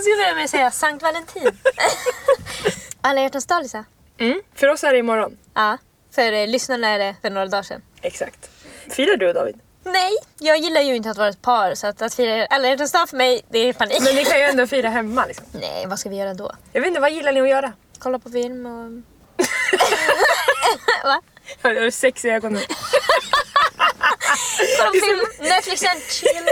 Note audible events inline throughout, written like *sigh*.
Du ska börja med att säga Sankt Valentin. *laughs* Alla hjärtans dag Lisa. Mm. För oss är det imorgon. Ja, för eh, lyssnarna är det för några dagar sedan. Exakt. Firar du David? Nej, jag gillar ju inte att vara ett par så att, att fira alla hjärtans dag för mig, det är panik. Men ni kan ju ändå fira hemma liksom. Nej, vad ska vi göra då? Jag vet inte, vad gillar ni att göra? Kolla på film och... *laughs* *laughs* Va? Har du sex i ögonen? Kolla på film, Netflixen, chill.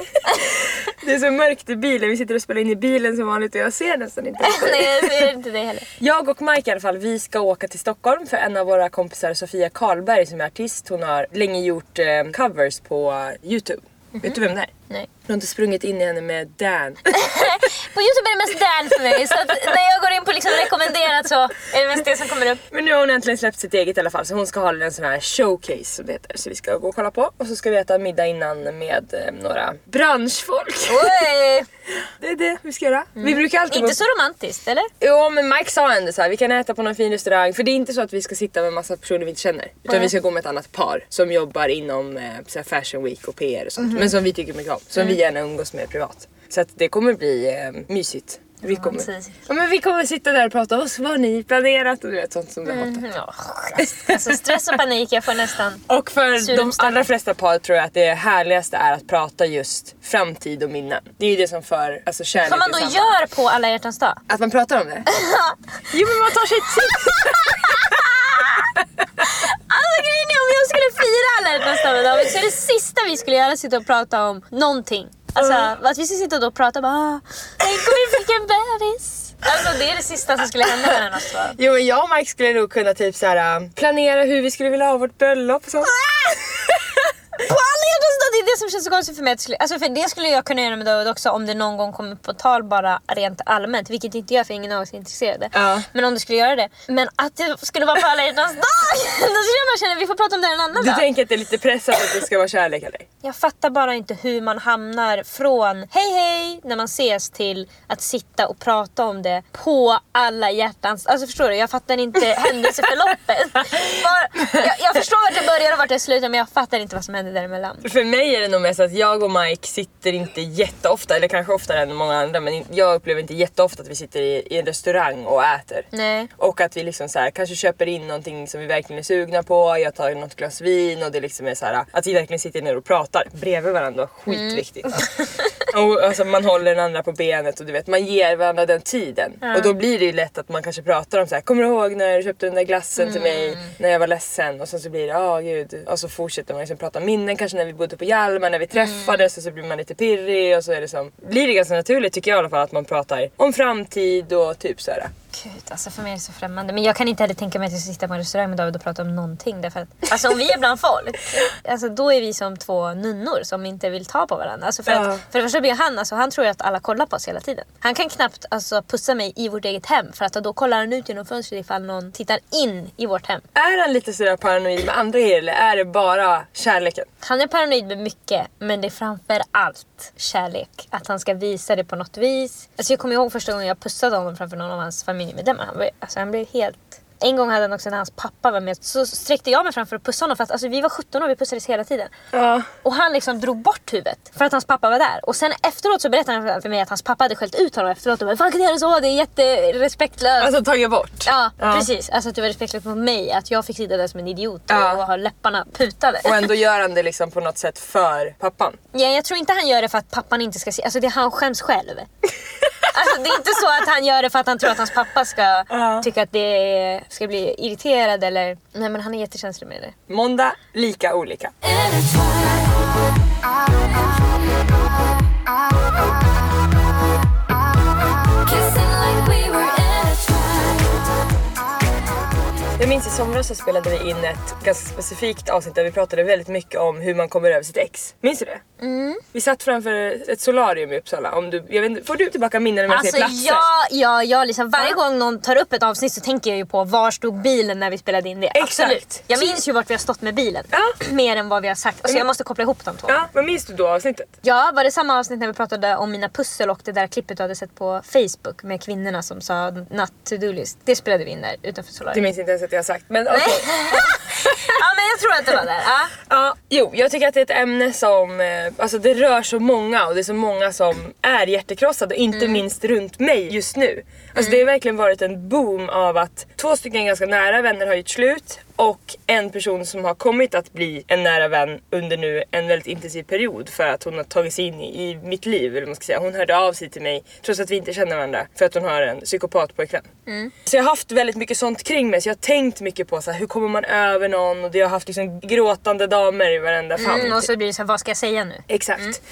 *laughs* Det är så mörkt i bilen, vi sitter och spelar in i bilen som vanligt och jag ser nästan inte. *laughs* Nej, jag ser inte det heller. Jag och Mike i alla fall, vi ska åka till Stockholm för en av våra kompisar Sofia Karlberg som är artist, hon har länge gjort eh, covers på Youtube. Vet du vem det är? Nej. Du har inte sprungit in i henne med Dan. *laughs* På Youtube är det mest Dan för mig så att när jag går in på liksom rekommenderat så är det mest det som kommer upp. Men nu har hon äntligen släppt sitt eget i alla fall så hon ska hålla en sån här showcase som det heter. Så vi ska gå och kolla på och så ska vi äta middag innan med eh, några branschfolk. Oj! *laughs* Det är det vi ska göra. Vi brukar alltid Inte så romantiskt eller? Jo men Mike sa ändå så här, vi kan äta på någon fin restaurang för det är inte så att vi ska sitta med massa personer vi inte känner. Utan Nej. vi ska gå med ett annat par som jobbar inom eh, så fashion week och PR och sånt. Men som vi tycker mycket om. Som vi gärna umgås med privat. Så att det kommer bli eh, mysigt. Vi kommer, ja, men vi kommer sitta där och prata om vad har ni planerat och du vet sånt som du hatar. Mm, ja. Alltså stress och panik, jag får nästan... Och för de allra flesta par tror jag att det härligaste är att prata just framtid och minnen. Det är ju det som för alltså, kärlek Som man då gör på alla hjärtans dag. Att man pratar om det? *laughs* jo men man tar sig tid. *laughs* Grejen är om jag skulle fira alla hjärtans dag med David så är det sista vi skulle göra sitta och prata om någonting. Alltså att vi skulle sitta och prata bara "Ah, Tänk om vi fick en bebis. Alltså det är det sista som skulle hända mellan oss två. Jo men jag och Mike skulle nog kunna typ så här, äh, planera hur vi skulle vilja ha vårt bröllop och sånt. På alla hjärtans dag, det är det som känns så konstigt för mig. Att skulle, alltså för det skulle jag kunna göra med David också om det någon gång kommer på tal bara rent allmänt. Vilket inte gör för ingen av oss är intresserade. Ja. Men om det skulle göra det. Men att det skulle vara på alla hjärtans dag! *laughs* Då skulle jag bara känna vi får prata om det en annan Du dag. tänker att det är lite pressat att det ska vara kärlek eller? Jag fattar bara inte hur man hamnar från hej hej när man ses till att sitta och prata om det på alla hjärtans... Alltså förstår du? Jag fattar inte *laughs* händelseförloppet. Var, jag, jag förstår vart det börjar och vart det slutar men jag fattar inte vad som händer däremellan. För mig är det nog mest att jag och Mike sitter inte jätteofta, eller kanske oftare än många andra, men jag upplever inte jätteofta att vi sitter i, i en restaurang och äter. Nej. Och att vi liksom så här, kanske köper in någonting som vi verkligen är sugna på, jag tar något glas vin och det liksom är så här, att vi verkligen sitter ner och pratar bredvid varandra. Skitviktigt. *laughs* och alltså, man håller den andra på benet och du vet, man ger varandra den tiden. Och då blir det ju lätt att man kanske pratar om så här, kommer du ihåg när du köpte den där glassen till mig när jag var ledsen? Och sen så blir det, ja gud. Och så fortsätter man liksom prata minnen kanske när vi bodde på Hjalmar, när vi träffades och så blir man lite pirrig och så är det som, blir det ganska naturligt tycker jag i alla fall att man pratar om framtid och typ så här. Gud, alltså för mig är det så främmande. Men jag kan inte heller tänka mig att jag ska sitta på en restaurang med David och prata om någonting. Därför att, alltså om vi är bland folk, *laughs* alltså då är vi som två nunnor som inte vill ta på varandra. Alltså för, Ja. att, för det första blir han, alltså, han tror att alla kollar på oss hela tiden. Han kan knappt alltså, pussa mig i vårt eget hem för att då kollar han ut genom fönstret ifall någon tittar in i vårt hem. Är han lite sådär paranoid med andra grejer eller är det bara kärleken? Han är paranoid med mycket, men det är framför allt kärlek. Att han ska visa det på något vis. Alltså jag kommer ihåg första gången jag pussade honom framför någon av hans ju med dem. Han, blev- alltså han blev helt... En gång hade han också när hans pappa var med så sträckte jag mig fram för att pussa honom för att alltså, vi var 17 år och vi pussades hela tiden. Ja. Och han liksom drog bort huvudet för att hans pappa var där. Och sen efteråt så berättade han för mig att hans pappa hade skällt ut honom efteråt och bara “Fan kan du göra så? Det är jätterespektlöst”. Alltså tagit bort? ja, Ja. precis. Alltså att det var respektlöst mot mig att jag fick sitta där som en idiot Ja. och ha läpparna putade. Och ändå gör han det liksom på något sätt för pappan. Ja, jag tror inte han gör det för att pappan inte ska se. Alltså det är han skäms själv. *laughs* Alltså det är inte så att han gör det för att han tror att hans pappa ska Ja. tycka att det ska bli irriterad eller... Nej men han är jättekänslig med det. Måndag, lika olika. Jag minns i somras så spelade vi in ett ganska specifikt avsnitt där vi pratade väldigt mycket om hur man kommer över sitt ex. Minns du det? Vi satt framför ett solarium i Uppsala. Om du, jag vet, inte- får du tillbaka minnen när man Alltså ser platser? ja, ja, ja liksom, varje Ja. gång någon tar upp ett avsnitt så tänker jag ju på var stod bilen när vi spelade in det. Exakt. Absolut. Jag minns ju vart vi har stått med bilen. Ja. *clears throat* Mer än vad vi har sagt. Alltså jag måste koppla ihop de två. Ja, vad minns du då avsnittet? Ja, var det samma avsnitt när vi pratade om mina pussel och det där klippet du hade sett på Facebook med kvinnorna som sa not to do list? Det spelade vi in där utanför Det solarium. minns inte ens att jag har sagt. Men okej. *laughs* *laughs* men jag tror att det var där. Ja. Ja, jo, jag tycker att det är ett ämne som, eh, alltså det rör så många och det är så många som är hjärtekrossade, inte Mm. minst runt mig just nu. Alltså det har verkligen varit en boom av att två stycken ganska nära vänner har gjort slut och en person som har kommit att bli en nära vän under nu en väldigt intensiv period för att hon har tagit sig in i, i mitt liv. Eller man ska säga. Hon hörde av sig till mig trots att vi inte känner varandra för att hon har en psykopatpojkvän. Så jag har haft väldigt mycket sånt kring mig så jag har tänkt mycket på så här, hur kommer man över någon och jag har haft liksom gråtande damer i varenda famn. Mm, och så blir det så här, vad ska jag säga nu? Exakt.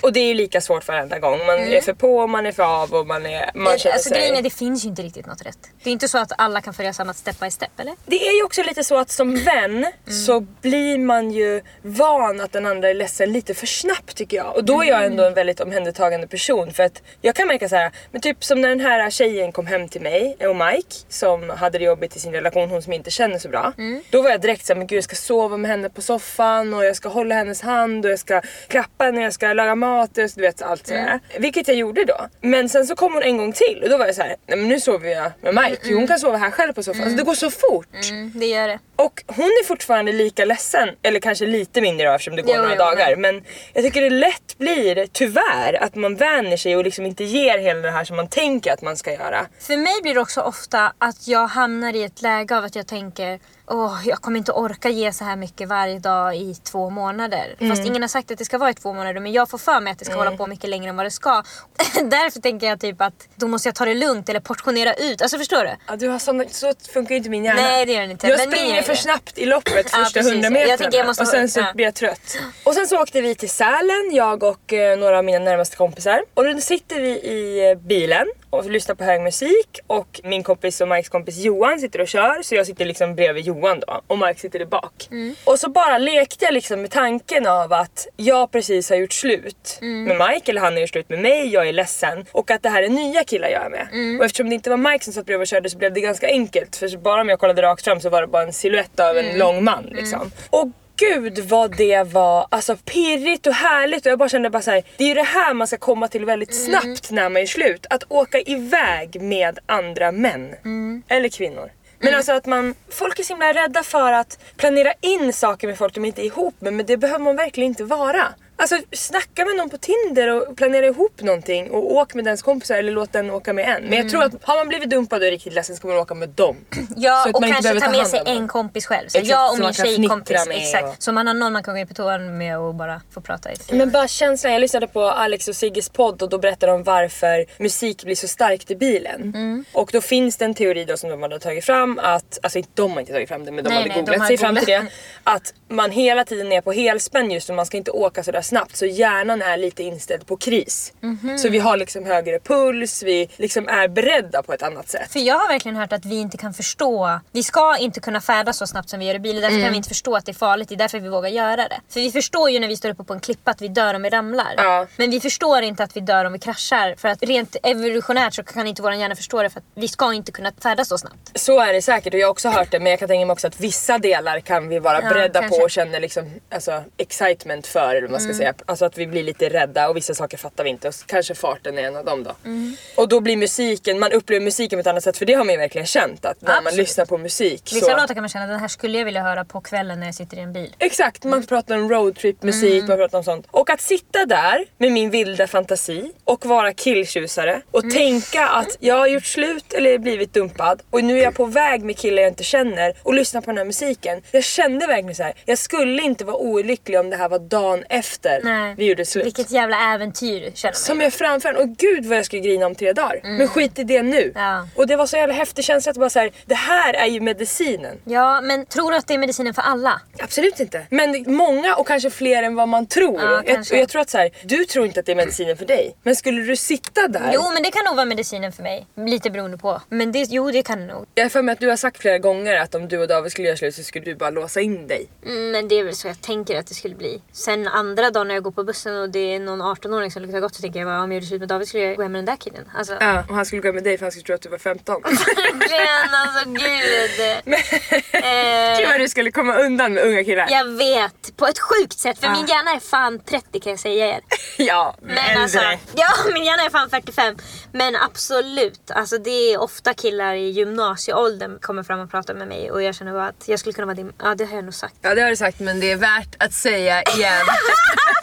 Och det är ju lika svårt varenda gång. Man är för på, man är för av och man, är, man känner alltså sig... det finns ju inte riktigt något rätt. Det är inte så att alla kan följa samma step by step eller? Det är ju också lite så att som vän så blir man ju van att den andra är ledsen lite för snabbt tycker jag. Och då är jag ändå en väldigt omhändertagande person för att jag kan märka så här, men typ som när den här tjejen kom hem till mig och Mike som hade det jobbigt i sin relation, hon som inte känner så bra. Då var jag direkt såhär, men gud jag ska sova med henne på soffan och jag ska hålla hennes hand och jag ska klappa henne, jag ska laga mat och du vet allt sådär. Vilket jag gjorde då. Men sen så kom hon en gång till och då var jag så här, nej men nu sover jag med Mike, hon kan sova här själv på soffan. Alltså det går så fort. Mm, det gör det. Och hon är fortfarande lika ledsen, eller kanske lite mindre då, eftersom det går Jo, några jo, dagar. Men jag tycker det lätt blir, tyvärr, att man vänjer sig och liksom inte ger hela det här som man tänker att man ska göra. För mig blir det också ofta att jag hamnar i ett läge av att jag tänker Åh, jag kommer inte orka ge så här mycket varje dag i två månader. Mm. Fast ingen har sagt att det ska vara i två månader men jag får för mig att det ska hålla på mycket längre än vad det ska. *laughs* Därför tänker jag typ att då måste jag ta det lugnt eller portionera ut. Alltså förstår du? Ja, du har såna, så funkar ju inte min hjärna. Nej, det gör den inte. Jag Men springer för snabbt i loppet Ja, första precis. hundra metrarna och sen så ja. blir jag trött. Och sen så åkte vi till Sälen, jag och eh, några av mina närmaste kompisar. Och då sitter vi i eh, bilen och lyssnar på hög musik och min kompis och Mikes kompis Johan sitter och kör så jag sitter liksom bredvid Johan då och Mike sitter där bak. Mm. Och så bara lekte jag liksom med tanken av att jag precis har gjort slut Mm. med Mike eller han har gjort slut med mig, jag är ledsen och att det här är nya killar jag är med. Mm. Och eftersom det inte var Mike som satt bredvid och körde så blev det ganska enkelt för bara om jag kollade rakt fram så var det bara en silhuett av Mm. en lång man liksom. Och gud vad det var alltså pirrigt och härligt och jag bara kände bara så här, det är ju det här man ska komma till väldigt Mm. snabbt när man är slut. Att åka iväg med andra män. Mm. Eller kvinnor. Men alltså att man, folk är så himla rädda för att planera in saker med folk de inte är ihop med men det behöver man verkligen inte vara. Alltså snacka med någon på Tinder och planera ihop någonting och åk med dens kompisar eller låt den åka med en. Men jag tror att har man blivit dumpad och är riktigt ledsen ska man åka med dem. Ja Så och kanske ta med sig en kompis själv. Så Exakt, jag och min tjejkompis. Exakt. och- Så man har någon man kan gå på toan med och bara få prata i. Men bara känslan, jag lyssnade på Alex och Sigges podd och då berättade de varför musik blir så starkt i bilen. Mm. Och då finns det en teori då som de hade tagit fram att, alltså inte de har inte tagit fram det men de Nej, hade nej, de googlat har sig fram till det. googlat. Att man hela tiden är på helspänn just och man ska inte åka sådär snabbt så hjärnan är lite inställd på kris. Mhm. Så vi har liksom högre puls, vi liksom är beredda på ett annat sätt. För jag har verkligen hört att vi inte kan förstå, vi ska inte kunna färdas så snabbt som vi gör i bilen. Därför Mm. kan vi inte förstå att det är farligt, det är därför vi vågar göra det. För vi förstår ju när vi står uppe på en klippa att vi dör om vi ramlar. Ja. Men vi förstår inte att vi dör om vi kraschar. För att rent evolutionärt så kan inte vår hjärna förstå det för att vi ska inte kunna färdas så snabbt. Så är det säkert och jag har också hört det men jag kan tänka mig också att vissa delar kan vi vara Ja, beredda kanske. på och känna liksom, alltså, excitement för eller vad man ska Mm. Säga. Alltså att vi blir lite rädda och vissa saker fattar vi inte och kanske farten är en av dem då. Mm. Och då blir musiken, man upplever musiken på ett annat sätt för det har man ju verkligen känt att när man Absolut. lyssnar på musik Vissa så... låtar kan man känna den här skulle jag vilja höra på kvällen när jag sitter i en bil. Exakt, man pratar om roadtrip musik, Mm. man pratar om sånt. Och att sitta där med min vilda fantasi och vara killtjusare och Mm. tänka att jag har gjort slut eller blivit dumpad och nu är jag på väg med killar jag inte känner och lyssna på den här musiken. Jag kände verkligen så här. jag skulle inte vara olycklig om det här var dagen efter Nej. vi gjorde slut. Vilket jävla äventyr känner man Som ju. jag framför en. och gud vad jag skulle grina om tre dagar. Men skit i det nu. Mm. Ja. Och det var så jävla häftig känsla att bara så här, det här är ju medicinen. Ja, men tror du att det är medicinen för alla? Absolut inte. Men många och kanske fler än vad man tror. Ja, jag, och jag tror att så här, du tror inte att det är medicinen för dig. Men skulle du sitta där. Jo, men det kan nog vara medicinen för mig. Lite beroende på. Men det, jo, det kan det nog. Jag har för mig att du har sagt flera gånger att om du och David skulle göra slut så skulle du bara låsa in dig. Mm, Men det är väl så jag tänker att det skulle bli. Sen andra dagar när jag går på bussen och det är någon 18-åring som luktar gott så tänker jag bara om jag gjorde slut med David skulle jag gå hem med den där killen. Alltså, Ja, och han skulle gå med dig för han skulle tro att du var 15. *laughs* verkligen alltså gud. *laughs* Eh, Gud vad du skulle komma undan med unga killar. jag vet, på ett sjukt sätt för Ja. min hjärna är fan 30 kan jag säga er. *laughs* Ja, Men äldre. alltså, ja min hjärna är fan 45. Men absolut, alltså det är ofta killar i gymnasieåldern kommer fram och pratar med mig och jag känner bara att jag skulle kunna vara din, ja det har jag nog sagt. Ja det har du sagt men det är värt att säga igen.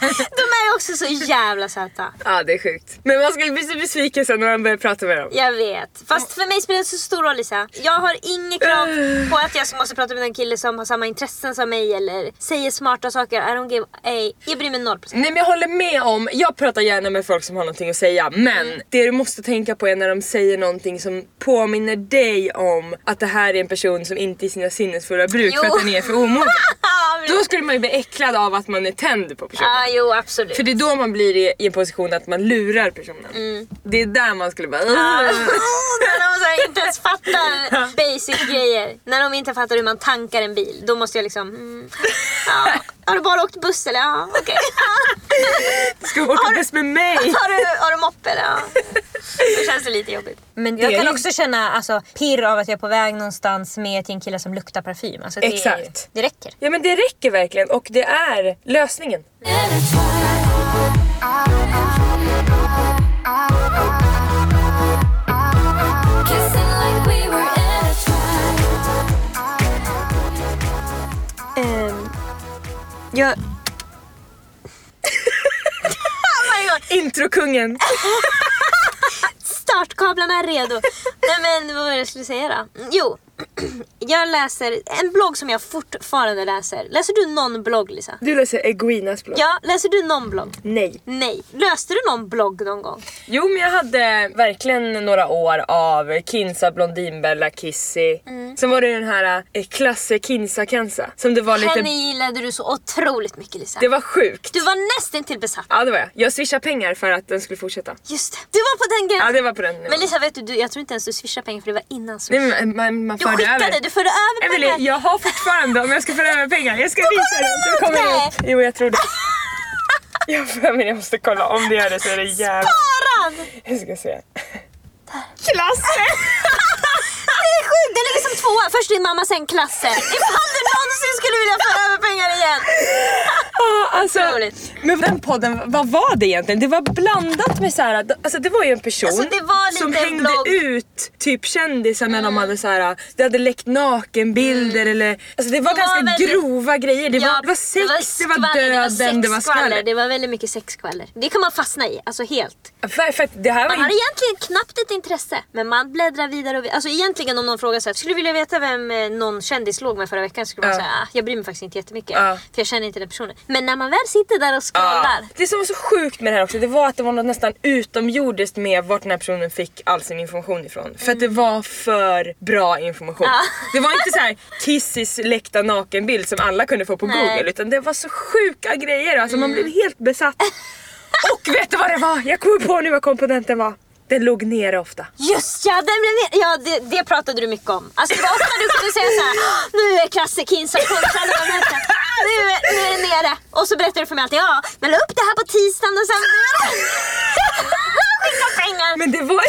*laughs* De är också så jävla söta. ja det är sjukt. Men man skulle bli så besviken sen när man börjar prata med dem. Jag vet. Fast för mig spelar det så stor roll Lisa. Jag har inget krav på att jag måste prata med en kille som har samma intressen som mig eller säger smarta saker. I don't give a... Jag bryr mig noll procent. Nej men jag håller med om, jag pratar gärna med folk som har någonting att säga men det du måste tänka på är när de säger någonting som påminner dig om att det här är en person som inte är i sina sinnesfulla bruk för Jo. att den är för omogen. *laughs* Då skulle man ju bli äcklad av att man är tänd på personen. Ja, jo absolut. För det är då man blir i, i en position att man lurar personen. Det är där man skulle bara... Ja. *laughs* när de inte ens fattar *laughs* basic grejer. När de inte fattar hur man tankar en bil. Då måste jag liksom... Mm, ja. Har du bara åkt buss eller? Ja, okej. Ska du åka buss med mig? Har du, har du moppe eller? Ja. Då känns det lite jobbigt. Men jag kan ju- också känna alltså, pirr av att jag är på väg någonstans med ett gäng killar som luktar parfym. Alltså, det, Exakt. det räcker. Ja men det räcker verkligen och det är lösningen. Kissing jag... oh. *laughs* Introkungen. Startkablarna är redo. Nej men vad var det jag skulle säga då? Jo, jag läser en blogg som jag fortfarande läser. Läser du någon blogg Lisa? Du läser Eguinas blogg. Ja, läser du någon blogg? Nej. Nej. Läste du någon blogg någon gång? Jo men jag hade verkligen några år av Kinsa, Blondinbella, Kissy. Sen var det den här eh, Klasse Kinsa Kensa. Som det var lite... Henne gillade du så otroligt mycket Lisa. Det var sjukt. Du var nästan till besatt. Ja det var jag. Jag swishade pengar för att den skulle fortsätta. Just det. Du var på den gränsen. Ja det var på den nivån. Men Lisa vet du, jag tror inte ens du swishade pengar för det var innan swish. Nej, men man, man du förde över. du förde över Emelie, pengar. jag har fortfarande om jag ska föra över pengar. Jag ska visa dig. upp kommer det? upp. Jo jag tror det. Jag för mig jag måste kolla. Om det gör det så är det jävligt. Paran! Jag ska se. Klasse! *laughs* Det är sjukt, det ligger som tvåa. Först din mamma, sen klassen. Ifall du någonsin skulle vilja föra över pengar igen. Ja, alltså, men den podden, vad var det egentligen? Det var blandat med så här, alltså det var ju en person Alltså, det var som hängde blogg. Mm. ut typ kändisar när de hade så här, det hade läckt nakenbilder eller alltså det var Det var ganska väldigt- grova grejer. Det, var, det var sex, det var, skvaller, döden, det var skvaller. Det var väldigt mycket sexskvaller. Det kan man fastna i, alltså helt. För, för det här var Man har egentligen knappt ett intresse, men man bläddrar vidare och vidare. Alltså egentligen om någon frågar så här, skulle du vilja veta vem eh, någon kändis låg med förra veckan? Skulle man Ja. säga, ah, jag bryr mig faktiskt inte jättemycket. Ja. För jag känner inte den personen. Men när man väl sitter där och scrollar. Det som var så sjukt med det här också, det var att det var något nästan utomjordiskt med vart den här personen fick all sin information ifrån. För att det var för bra information. Ja. Det var inte så här Kissys läckta nakenbild som alla kunde få på Nej. Mm. google utan det var så sjuka grejer. Alltså man blev helt besatt. Och vet du vad det var? Jag kommer på nu vad komponenten var. Den låg nere ofta. Just ja, den blev ner. ja det, det pratade du mycket om. Alltså det var ofta du kunde säga såhär, nu är kontra Lönnroth. nu, nu är det nere. Och så berättade du för mig alltid, ja men la upp det här på tisdagen och sen *laughs* *laughs* skicka pengar. Men det var...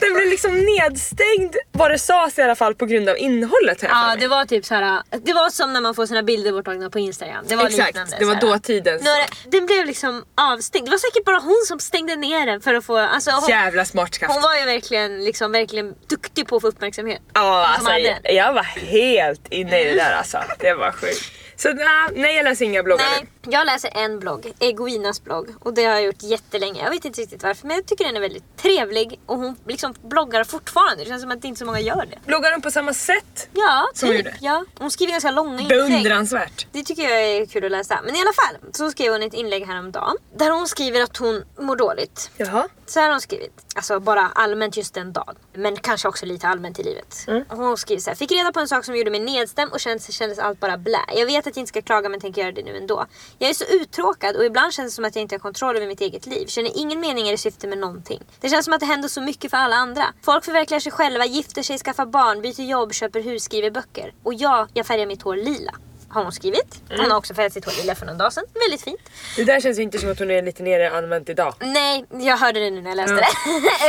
Den blev liksom nedstängd vad det sades i alla fall på grund av innehållet Ja det var typ såhär, det var som när man får sina bilder borttagna på Instagram. Det var Exakt, liknande. det var dåtidens. Den blev liksom avstängd. Det var säkert bara hon som stängde ner den för att få... Alltså, hon, Jävla smart skaft. hon var ju verkligen, liksom, verkligen duktig på att få uppmärksamhet. Ja, alltså, jag var helt inne i det där alltså. Det var sjukt. Så nej, jag läser inga bloggar Nej, jag läser en blogg, Egoinas blogg. Och det har jag gjort jättelänge. Jag vet inte riktigt varför men jag tycker den är väldigt trevlig. Och hon liksom bloggar fortfarande. Det känns som att inte så många gör det. Bloggar de på samma sätt? Ja, Som hon typ. gjorde. Ja. Hon skriver ganska långa inlägg. Beundransvärt. Det tycker jag är kul att läsa. Men i alla fall så skrev hon ett inlägg häromdagen. Där hon skriver att hon mår dåligt. Jaha. Så här har hon skrivit. Alltså bara allmänt just den dagen. Men kanske också lite allmänt i livet. Hon skriver så här. Fick reda på en sak som gjorde mig nedstämd och kändes, kändes allt bara blä. Jag vet att jag inte ska klaga men tänker göra det nu ändå. Jag är så uttråkad och ibland känns det som att jag inte har kontroll över mitt eget liv. Känner ingen mening eller syfte med någonting. Det känns som att det händer så mycket för alla andra. Folk förverkligar sig själva, gifter sig, skaffar barn, byter jobb, köper hus, skriver böcker. Och jag, jag färgar mitt hår lila. Har hon skrivit. Mm. Hon har också färgat sitt hår lila för någon dag sedan. Väldigt fint. Det där känns ju inte som att hon är lite nere använt idag. Nej, jag hörde det nu när jag läste det.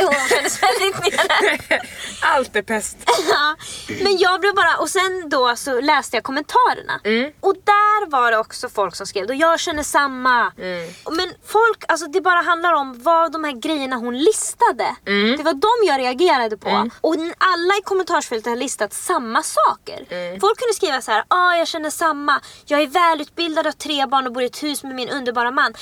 *laughs* hon kändes väldigt nere. *laughs* Allt är pest. *laughs* Ja, men jag blev bara, och sen då så läste jag kommentarerna. Och där var det också folk som skrev, och jag känner samma. Men folk, alltså det bara handlar om vad de här grejerna hon listade. Det var de jag reagerade på. Och n- alla i kommentarsfältet har listat samma saker. Folk kunde skriva så här, ah, jag känner samma. Jag är välutbildad, har tre barn och bor i ett hus med min underbara man.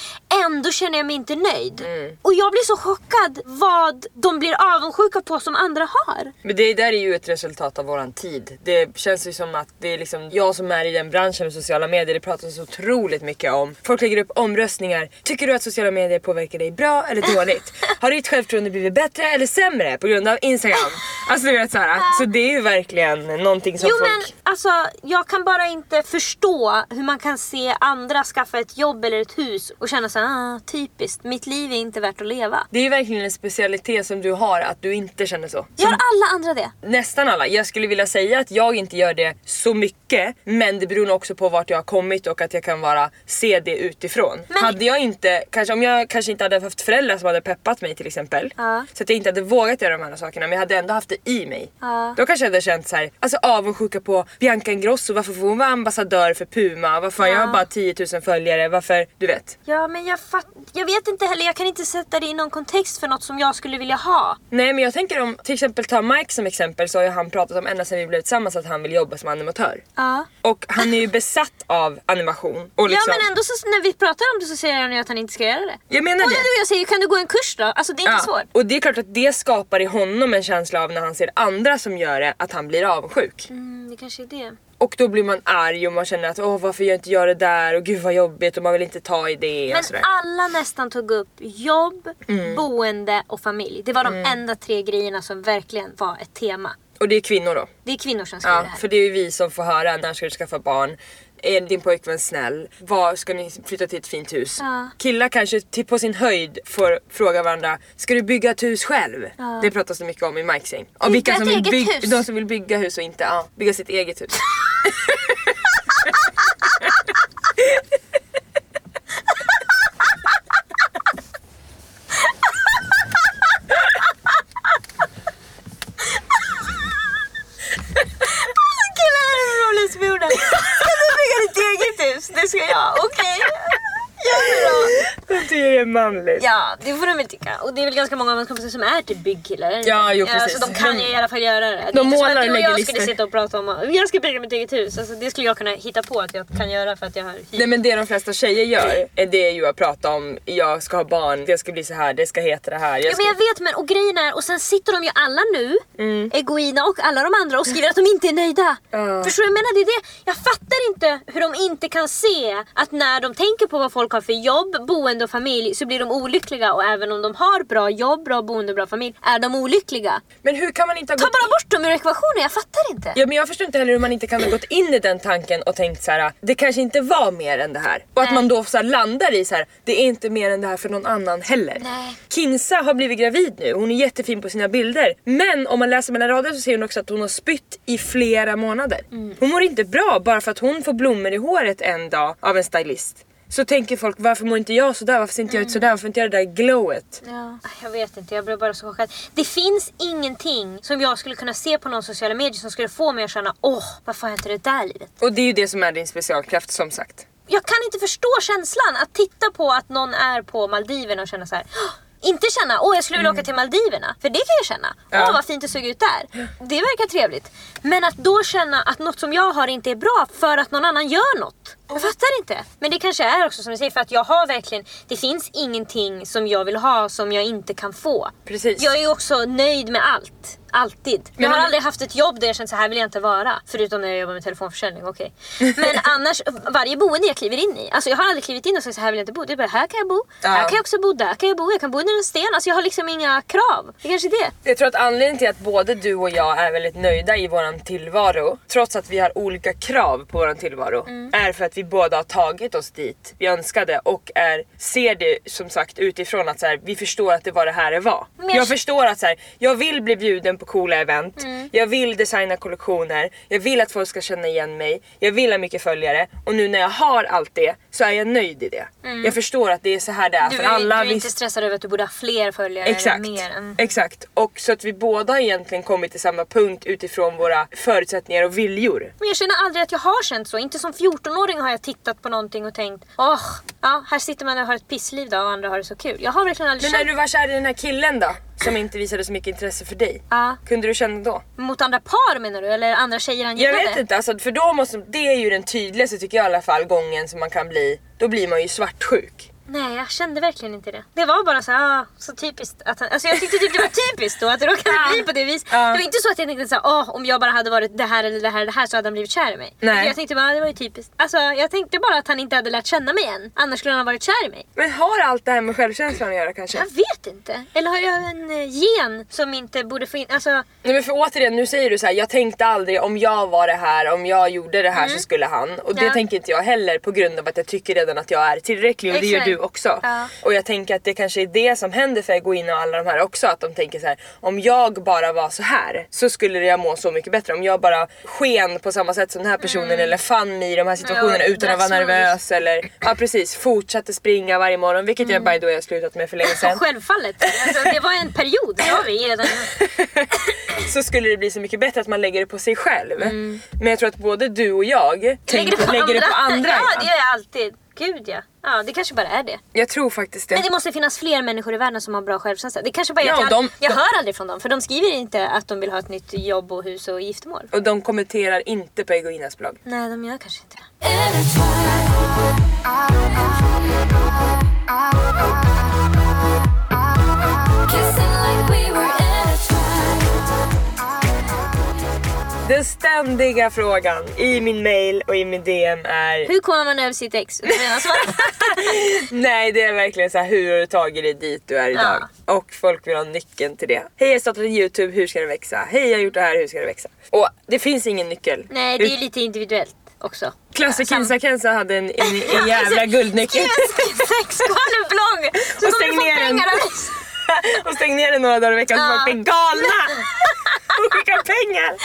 Ändå känner jag mig inte nöjd. Och jag blir så chockad vad de blir avundsjuka på som andra har. Men det där är ju ett resultat av våran tid. Det känns ju som att det är liksom jag som är i den branschen med sociala medier, det pratas så otroligt mycket om. Folk lägger upp omröstningar. Tycker du att sociala medier påverkar dig bra eller *laughs* dåligt? Har ditt självförtroende blivit bättre eller sämre på grund av Instagram? Alltså du vet såhär, så det är ju verkligen någonting som Jo folk... men alltså jag kan bara inte förstå hur man kan se andra skaffa ett jobb eller ett hus och känna såhär, ah, typiskt, mitt liv är inte värt att leva. Det är verkligen en specialitet som du har att du inte känner så. Gör alla andra det? Nästan alla. Jag skulle vilja säga att jag inte gör det så mycket men det beror nog också på vart jag har kommit och att jag kan vara se det utifrån. Men- Hade jag inte, kanske om jag kanske inte hade haft föräldrar som hade peppat mig till exempel Ja. så att jag inte hade vågat göra de här sakerna men jag hade ändå haft det i mig. Ja. Då kanske jag hade känt så här, alltså avundsjuka på Bianca Ingrosso, varför får hon vara ambassadör för Puma? Varför har Ja. jag bara 10 000 följare? Varför, du vet. Ja men jag fatt, jag vet inte heller, jag kan inte sätta det i någon kontext för något som jag skulle vilja ha. Nej men jag tänker om till exempel ta Mike som exempel så har ju han pratat om ända sedan vi blev tillsammans att han vill jobba som animatör. Ja. Och han är ju besatt av animation. Och liksom, Ja men ändå så, när vi pratar om det så säger han ju att han inte ska göra det. Jag menar Och det. jag säger, kan du gå en kurs då? Alltså det är inte svårt. Och det är klart att det skapar i honom en känsla av när han ser andra som gör det att han blir avundsjuk. Mm, det kanske är det. Och då blir man arg och man känner att åh varför gör jag inte jag det där och gud vad jobbigt och man vill inte ta i det Men alla nästan tog upp jobb, Mm. boende och familj. Det var de enda tre grejerna som verkligen var ett tema. Och det är kvinnor då. Det är kvinnor som skriver Ja, det här. för det är ju vi som får höra när ska du skaffa barn. Är din pojkvän snäll? Var ska ni flytta till ett fint hus? Ja. Killar kanske till på sin höjd får fråga varandra Ska du bygga ett hus själv? Ja. Det pratas det mycket om i Mikes. Och vilka som vill bygga, hus. de som vill bygga hus och inte ja, bygga sitt eget hus. Killar är roligaste. Ska du bygga ditt eget hus? Det ska jag. Okej. Gör det då. De *laughs* tycker det är manligt. Ja, det får de väl tycka. Och det är väl ganska många av ens kompisar som är typ byggkillar. Ja, jo, precis. så de kan ju i alla fall göra det. det. De är inte målar att du och och lägger jag skulle listor. sitta och prata om att jag ska bygga mitt eget hus. Alltså, det skulle jag kunna hitta på att jag kan göra för att jag har hyrt. Nej men det de flesta tjejer gör är det ju att prata om jag ska ha barn, det ska bli så här, det ska heta det här. Jag Ja ska... men jag vet men och grejen är, och sen sitter de ju alla nu, Mm. Egoina och alla de andra och skriver att de inte är nöjda. Ja. Förstår du vad jag menar? Det är det. Jag fattar inte hur de inte kan se att när de tänker på vad folk har för jobb, boende och familj så blir de olyckliga och även om de har bra jobb, bra boende och bra familj är de olyckliga. Men hur kan man inte ha Ta gått bara bort dem ur ekvationen, jag fattar inte. Ja men jag förstår inte heller hur man inte kan ha gått in i den tanken och tänkt så här: det kanske inte var mer än det här. Och att Nej. man då så landar i så här: det är inte mer än det här för någon annan heller. Nej. Kinsa har blivit gravid nu, hon är jättefin på sina bilder. Men om man läser mellan raderna så ser hon också att hon har spytt i flera månader. Mm. Hon mår inte bra bara för att hon får blommor i håret en dag av en stylist. Så tänker folk varför mår inte jag sådär, varför ser inte jag ut sådär, varför inte jag det där glowet? Ja, jag vet inte, jag blev bara så chockad. Det finns ingenting som jag skulle kunna se på någon sociala medier som skulle få mig att känna åh, varför har jag inte det där livet? Och det är ju det som är din specialkraft som sagt. jag kan inte förstå känslan att titta på att någon är på Maldiverna och känna så här. Inte känna åh jag skulle vilja åka till Maldiverna, för det kan jag känna. Ja. Åh vad fint det såg ut där. Det verkar trevligt. Men att då känna att något som jag har inte är bra för att någon annan gör något. Jag fattar inte. Men det kanske är också som du säger för att jag har verkligen, det finns ingenting som jag vill ha som jag inte kan få. Precis. Jag är ju också nöjd med allt. Alltid. Jag Men har man- aldrig haft ett jobb där jag känt så här vill jag inte vara. Förutom när jag jobbar med telefonförsäljning, okej. Men *laughs* annars, varje boende jag kliver in i. Alltså jag har aldrig klivit in och sagt så här vill jag inte bo. Det är bara här kan jag bo, Ja. här kan jag också bo, där kan jag bo, jag kan bo under en sten. Alltså jag har liksom inga krav. Det kanske är det. Jag tror att anledningen till att både du och jag är väldigt nöjda i våran tillvaro, trots att vi har olika krav på våran tillvaro, Mm. är för att vi båda har tagit oss dit vi önskade och är, ser det som sagt utifrån att så här, vi förstår att det var det här det var. Men jag- Jag förstår att så här, jag vill bli bjuden på coola event. Mm. Jag vill designa kollektioner. Jag vill att folk ska känna igen mig. Jag vill ha mycket följare. Och nu när jag har allt det så är jag nöjd i det. Jag förstår att det är så här det är Mm. Du, för alla. du är inte stressad över att du borde ha fler följare Exakt. mer. Mm. Exakt. Och så att vi båda har egentligen kommit till samma punkt utifrån våra förutsättningar och viljor. Men jag känner aldrig att jag har känt så. Inte som 14-åring har jag tittat på någonting och tänkt åh, ja här sitter man och har ett pissliv då och andra har det så kul. Jag har verkligen aldrig Men när känt du var kär i den här killen då? Som inte visade så mycket intresse för dig. Ja. Kunde du känna då? mot andra par menar du? Eller andra tjejer han Jag gillade? vet inte, alltså, för då måste, det är ju den tydligaste tycker jag i alla fall gången som man kan bli. Då blir man ju svartsjuk. Nej jag kände verkligen inte det. Det var bara så ah, så typiskt att han, alltså jag tyckte typ det var typiskt då att det råkade bli på det viset. Ja. Det var inte så att jag tänkte så här, åh om jag bara hade varit det här eller det här eller det här så hade han blivit kär i mig. Nej. Jag tänkte bara, ah, det var ju typiskt. Alltså jag tänkte bara att han inte hade lärt känna mig än. Annars skulle han ha varit kär i mig. Men har allt det här med självkänslan att göra kanske? Jag vet inte. Eller har jag en eh, gen som inte borde få in, alltså Nej men för återigen, nu säger du så här: jag tänkte aldrig om jag var det här, om jag gjorde det här så skulle han. Och det Mm. Ja. tänker inte jag heller på grund av att jag tycker redan att jag är tillräcklig och det gör Exakt. du också. Ja. Och jag tänker att det kanske är det som händer för Egoina och alla de här också. Att de tänker så här: om jag bara var så här så skulle jag må så mycket bättre. Om jag bara sken på samma sätt som den här personen eller fann mig i de här situationerna Mm. Ja, utan att vara nervös eller ja precis fortsatte springa varje morgon vilket jag by the way har slutat med för länge sedan. självfallet. Alltså, det var en period, det har vi redan. *laughs* så skulle det bli så mycket bättre att man lägger det på sig själv. Men jag tror att både du och jag tänker, lägger det på andra. Ja, ja. det gör jag alltid. Gud ja. Ja, det kanske bara är det. Jag tror faktiskt det. Men det måste finnas fler människor i världen som har bra självkänsla. Det kanske bara är Ja, att jag, de- jag de- hör aldrig från dem. För de skriver inte att de vill ha ett nytt jobb och hus och giftermål. Och de kommenterar inte på Egoinas blogg. Nej, de gör kanske inte det. Kissing like we were Den ständiga frågan i min mail och i min DM är Hur kommer man över sitt ex? *laughs* Nej det är verkligen så här hur har du tagit dig dit du är idag? Och folk vill ha nyckeln till det. Hej jag har startat en youtube, hur ska det växa? Hej jag har gjort det här, hur ska det växa? Och det finns ingen nyckel. Nej, det är ju lite individuellt också. Klasse Kinsa Kensa hade en, en, en *laughs* jävla guldnyckel. Sexskåleblogg! Så Och kommer du få pengar av oss. *laughs* och stäng ner den några dagar i veckan så Ja. folk blir galna och skickar pengar.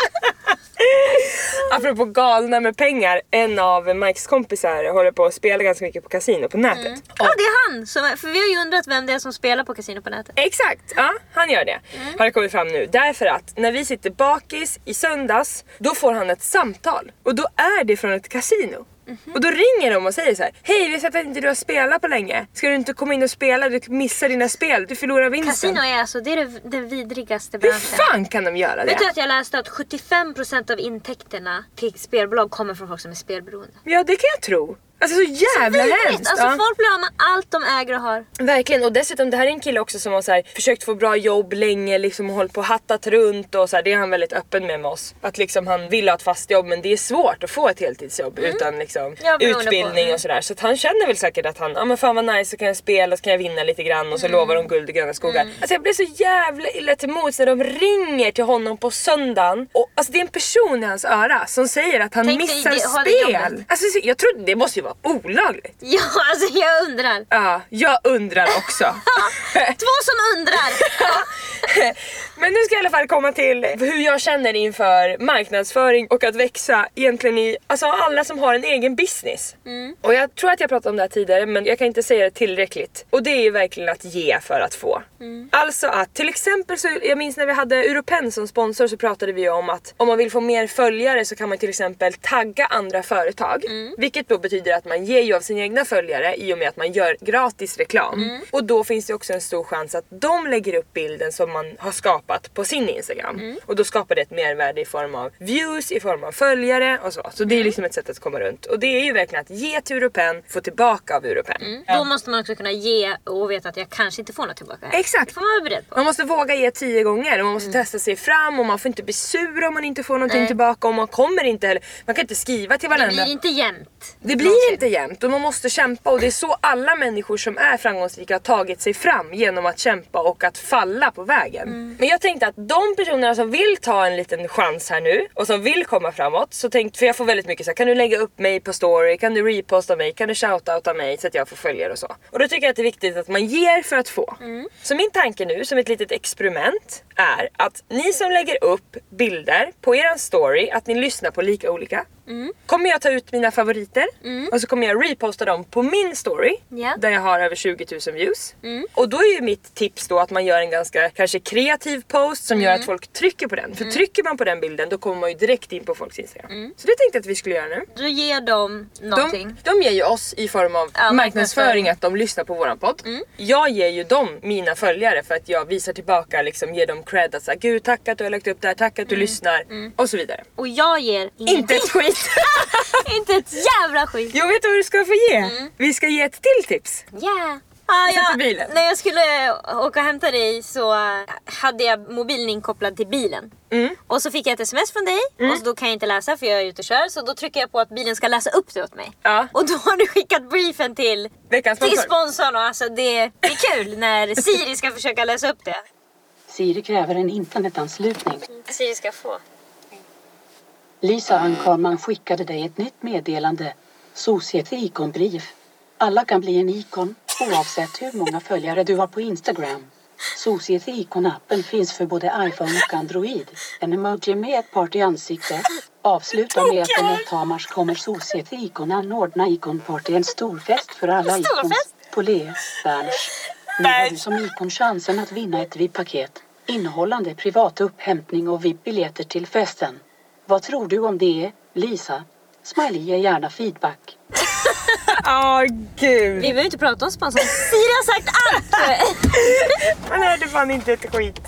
*laughs* Apropå galna med pengar, en av Mikes kompisar håller på att spela ganska mycket på kasino på nätet. Ja, det är han! Som, för vi har ju undrat vem det är som spelar på kasino på nätet. Exakt, ja han gör det. Mm. Har det kommit fram nu. Därför att när vi sitter bakis i söndags, då får han ett samtal. Och då är det från ett kasino. Mhm. Och då ringer de och säger så här: Hej vi har sett att inte du har spelat på länge. Ska du inte komma in och spela? Du missar dina spel, du förlorar vinsten. Kasino är alltså det är det vidrigaste Hur branschen. fan kan de göra det? Vet du att jag läste att 75% av intäkterna till spelbolag kommer från folk som är spelberoende? Ja det kan jag tro. Alltså så jävla Vidrigt! hemskt. Alltså ja. folk blir av med allt de äger och har. Verkligen och dessutom det här är en kille också som har så här, försökt få bra jobb länge liksom och hållit på och hattat runt och så här, det är han väldigt öppen med med oss. Att liksom han vill ha ett fast jobb men det är svårt att få ett heltidsjobb utan liksom Mm. Ja, beroende utbildning på. och sådär. Så att han känner väl säkert att han, ja men fan vad nice så kan jag spela så kan jag vinna lite grann och så Mm. lovar de guld och gröna skogar. Alltså jag blir så jävla illa till mods när de ringer till honom på söndagen och alltså det är en person i hans öra som säger att han Tänk dig missar det spel. Alltså jag tror det måste ju vara olagligt. *laughs* Ja, alltså jag undrar. Ja, jag undrar också. *laughs* Två som undrar! *laughs* Men nu ska jag i alla fall komma till hur jag känner inför marknadsföring och att växa egentligen i, alltså alla som har en egen business. Och jag tror att jag pratade om det här tidigare men jag kan inte säga det tillräckligt. Och det är ju verkligen att ge för att få. Alltså att till exempel så, jag minns när vi hade Europen som sponsor så pratade vi om att om man vill få mer följare så kan man till exempel tagga andra företag. Vilket då betyder att man ger ju av sina egna följare i och med att man gör gratis reklam. Och då finns det också en stor chans att de lägger upp bilden som man har skapat på sin Instagram. Och då skapar det ett mervärde i form av views, i form av följare och så. Så det är liksom ett sätt att komma runt. Och det är ju verkligen att ge till Europen, få tillbaka av Europen. Då måste man också kunna ge och veta att jag kanske inte får något tillbaka. här. Exakt. Det får man vara beredd på. Man måste våga ge tio gånger och man måste testa sig fram och man får inte bli sur om man inte får någonting Nej. tillbaka och man kommer inte heller, man kan inte skriva till Det varandra. blir inte jämnt. Det blir inte jämnt och man måste kämpa och det är så alla människor som är framgångsrika har tagit sig fram genom att kämpa och att falla på vägen. vägen. Men jag tänkte att de personerna som vill ta en liten chans här nu och som vill komma framåt, så tänkte, för jag får väldigt mycket så här, kan du lägga upp mig på story, kan du reposta mig, kan du shoutouta mig så att jag får följare och så. Och då tycker jag att det är viktigt att man ger för att få. Så min tanke nu som ett litet experiment är att ni som lägger upp bilder på eran story, att ni lyssnar på lika olika. Kommer jag ta ut mina favoriter och så kommer jag reposta dem på min story Ja. där jag har över 20 000 views. Och då är ju mitt tips då att man gör en ganska kanske kreativ post som gör att folk trycker på den. För trycker man på den bilden då kommer man ju direkt in på folks Instagram. Så det tänkte jag att vi skulle göra nu. Du ger dem någonting. De, de ger ju oss i form av Ja, marknadsföring att de lyssnar på våran podd. Jag ger ju dem mina följare för att jag visar tillbaka, liksom ger dem cred att säga gud tack att du har lagt upp det här, tack att du lyssnar och så vidare. Och jag ger Inte ett skit! *laughs* inte ett jävla skit. Jag vet vad du ska få ge. Vi ska ge ett till tips. Yeah. Ah, Sätt i ja, bilen. när jag skulle åka och hämta dig så hade jag mobilen inkopplad till bilen. Mm. Och så fick jag ett sms från dig och så då kan jag inte läsa för jag är ute och kör. Så då trycker jag på att bilen ska läsa upp det åt mig. Ja. Och då har du skickat briefen till, Veckans till sponsor. sponsorn och alltså det, det är kul när Siri ska försöka läsa upp det. Siri kräver en internetanslutning. Siri ska få. Lisa Ankarman skickade dig ett nytt meddelande. Societ ikonbrief. Alla kan bli en ikon oavsett hur många följare du har på Instagram. Societ ikon-appen finns för både iPhone och Android. En emoji med ett party-ansikte. Avsluta med att den 8 mars kommer Societ ikon anordna ikonparty, en stor fest för alla fest? på Le Berns. Nu har du som ikon chansen att vinna ett VIP-paket innehållande privat upphämtning och VIP-biljetter till festen. Vad tror du om det, Lisa? Smiley ger gärna feedback. *laughs* Åh gud. Vi behöver inte prata om sponsorn. Siri har sagt allt! *laughs* Man hörde fan inte ett skit.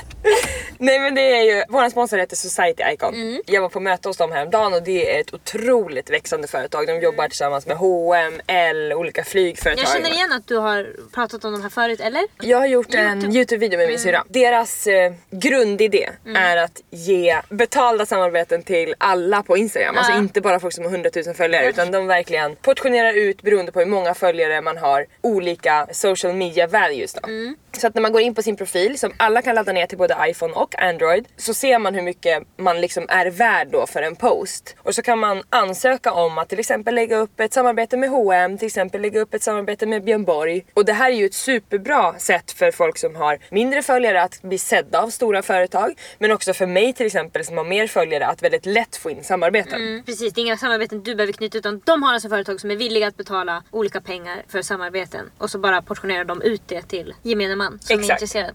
Nej men det är ju, vår sponsor heter Society Icon. Mm. Jag var på möte hos dem häromdagen och det är ett otroligt växande företag. De jobbar tillsammans med H&M, L, olika flygföretag. Jag känner igen att du har pratat om de här förut, eller? Jag har gjort en Youtube-video med min syrra. Deras eh, grundidé är att ge betalda samarbeten till alla på Instagram. Alltså Ja. inte bara folk som har 100 000 följare utan de verkligen portionerar ut beroende på hur många följare man har olika social media values då. Så att när man går in på sin profil som alla kan ladda ner till både iPhone och Android så ser man hur mycket man liksom är värd då för en post. Och så kan man ansöka om att till exempel lägga upp ett samarbete med H&M, till exempel lägga upp ett samarbete med Björn Borg. Och det här är ju ett superbra sätt för folk som har mindre följare att bli sedda av stora företag. Men också för mig till exempel som har mer följare att väldigt lätt få in samarbeten. Mm, precis, det är inga samarbeten du behöver knyta utan de har alltså företag som är villiga att betala olika pengar för samarbeten och så bara portionerar de ut det till gemene man som är Exakt. intresserad.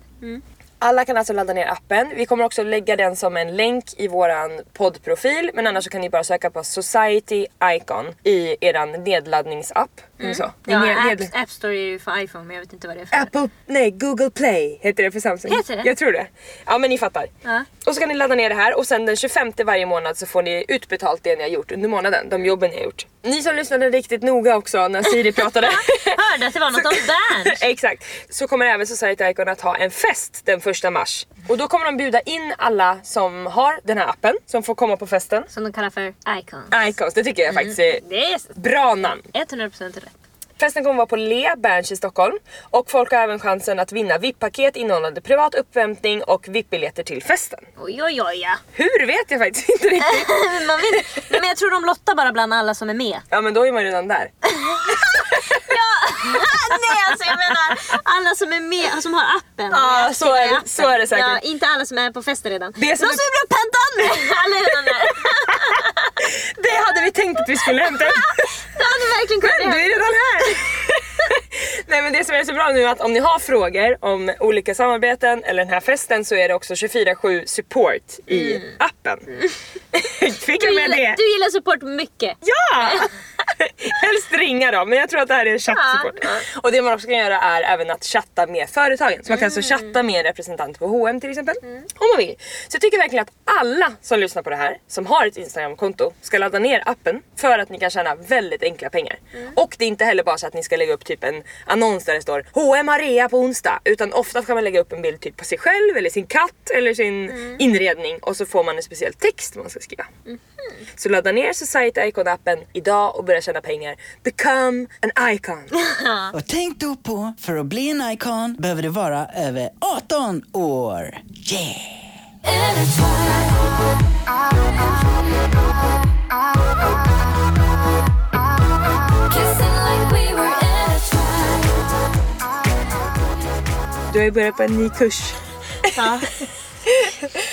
Alla kan alltså ladda ner appen. Vi kommer också lägga den som en länk i våran poddprofil. Men annars så kan ni bara söka på Society Icon i eran nedladdningsapp. Mm. Så. Ja, Ned- App, App Store är ju för iPhone men jag vet inte vad det är för. Apple, nej Google Play heter det för Samsung. Heter det? Jag tror det. Ja men ni fattar. Ja. Och så kan ni ladda ner det här och sen den 25 varje månad så får ni utbetalt det ni har gjort under månaden. De jobben ni har gjort. Ni som lyssnade riktigt noga också när Siri pratade. *laughs* Hörde att det var något om *laughs* Berns. *laughs* Exakt. Så kommer även Society Icon att ha en fest den första mars. Och då kommer de bjuda in alla som har den här appen som får komma på festen. Som de kallar för Icons. Icons, det tycker jag faktiskt är är bra namn. 100% rätt. Festen kommer vara på Le Berns i Stockholm och folk har även chansen att vinna VIP-paket innehållande privat uppvärmning och VIP-biljetter till festen. Oj oj oj ja. Hur vet jag faktiskt inte *laughs* riktigt. Man vet, men jag tror de lottar bara bland alla som är med. Ja men då är man redan där. *laughs* *laughs* Nej alltså jag menar alla som är med, som har appen. Ja, så är appen. så är det säkert. Ja, inte alla som är på festen redan. Det är Någon som som är- vill bli pentad nu! Det hade vi tänkt att vi skulle hämta. *laughs* Det hade verkligen Men kunnat du är redan här! *laughs* Nej men det som är så bra nu är att om ni har frågor om olika samarbeten eller den här festen så är det också 24-7 support i appen. Fick jag du, med gillar, det? du gillar support mycket. Ja! *laughs* Helst ringa då, men jag tror att det här är chattsupport. Ja, Och det man också kan göra är även att chatta med företagen. Så man kan alltså chatta med en representant på H&M till exempel. Om man vill. Så jag tycker verkligen att alla som lyssnar på det här, som har ett Instagramkonto, ska ladda ner appen för att ni kan tjäna väldigt enkla pengar. Och det är inte heller bara så att ni ska lägga upp typ en annons där det står H&M har rea på onsdag. Utan ofta kan man lägga upp en bild typ på sig själv eller sin katt eller sin inredning och så får man en speciell text man ska skriva. Så ladda ner Society Icon-appen idag och börja tjäna pengar. Become an icon. *laughs* Och tänk då på, för att bli en icon behöver du vara över 18 år. Yeah! Du har ju börjat på en ny kurs. Ja. *laughs*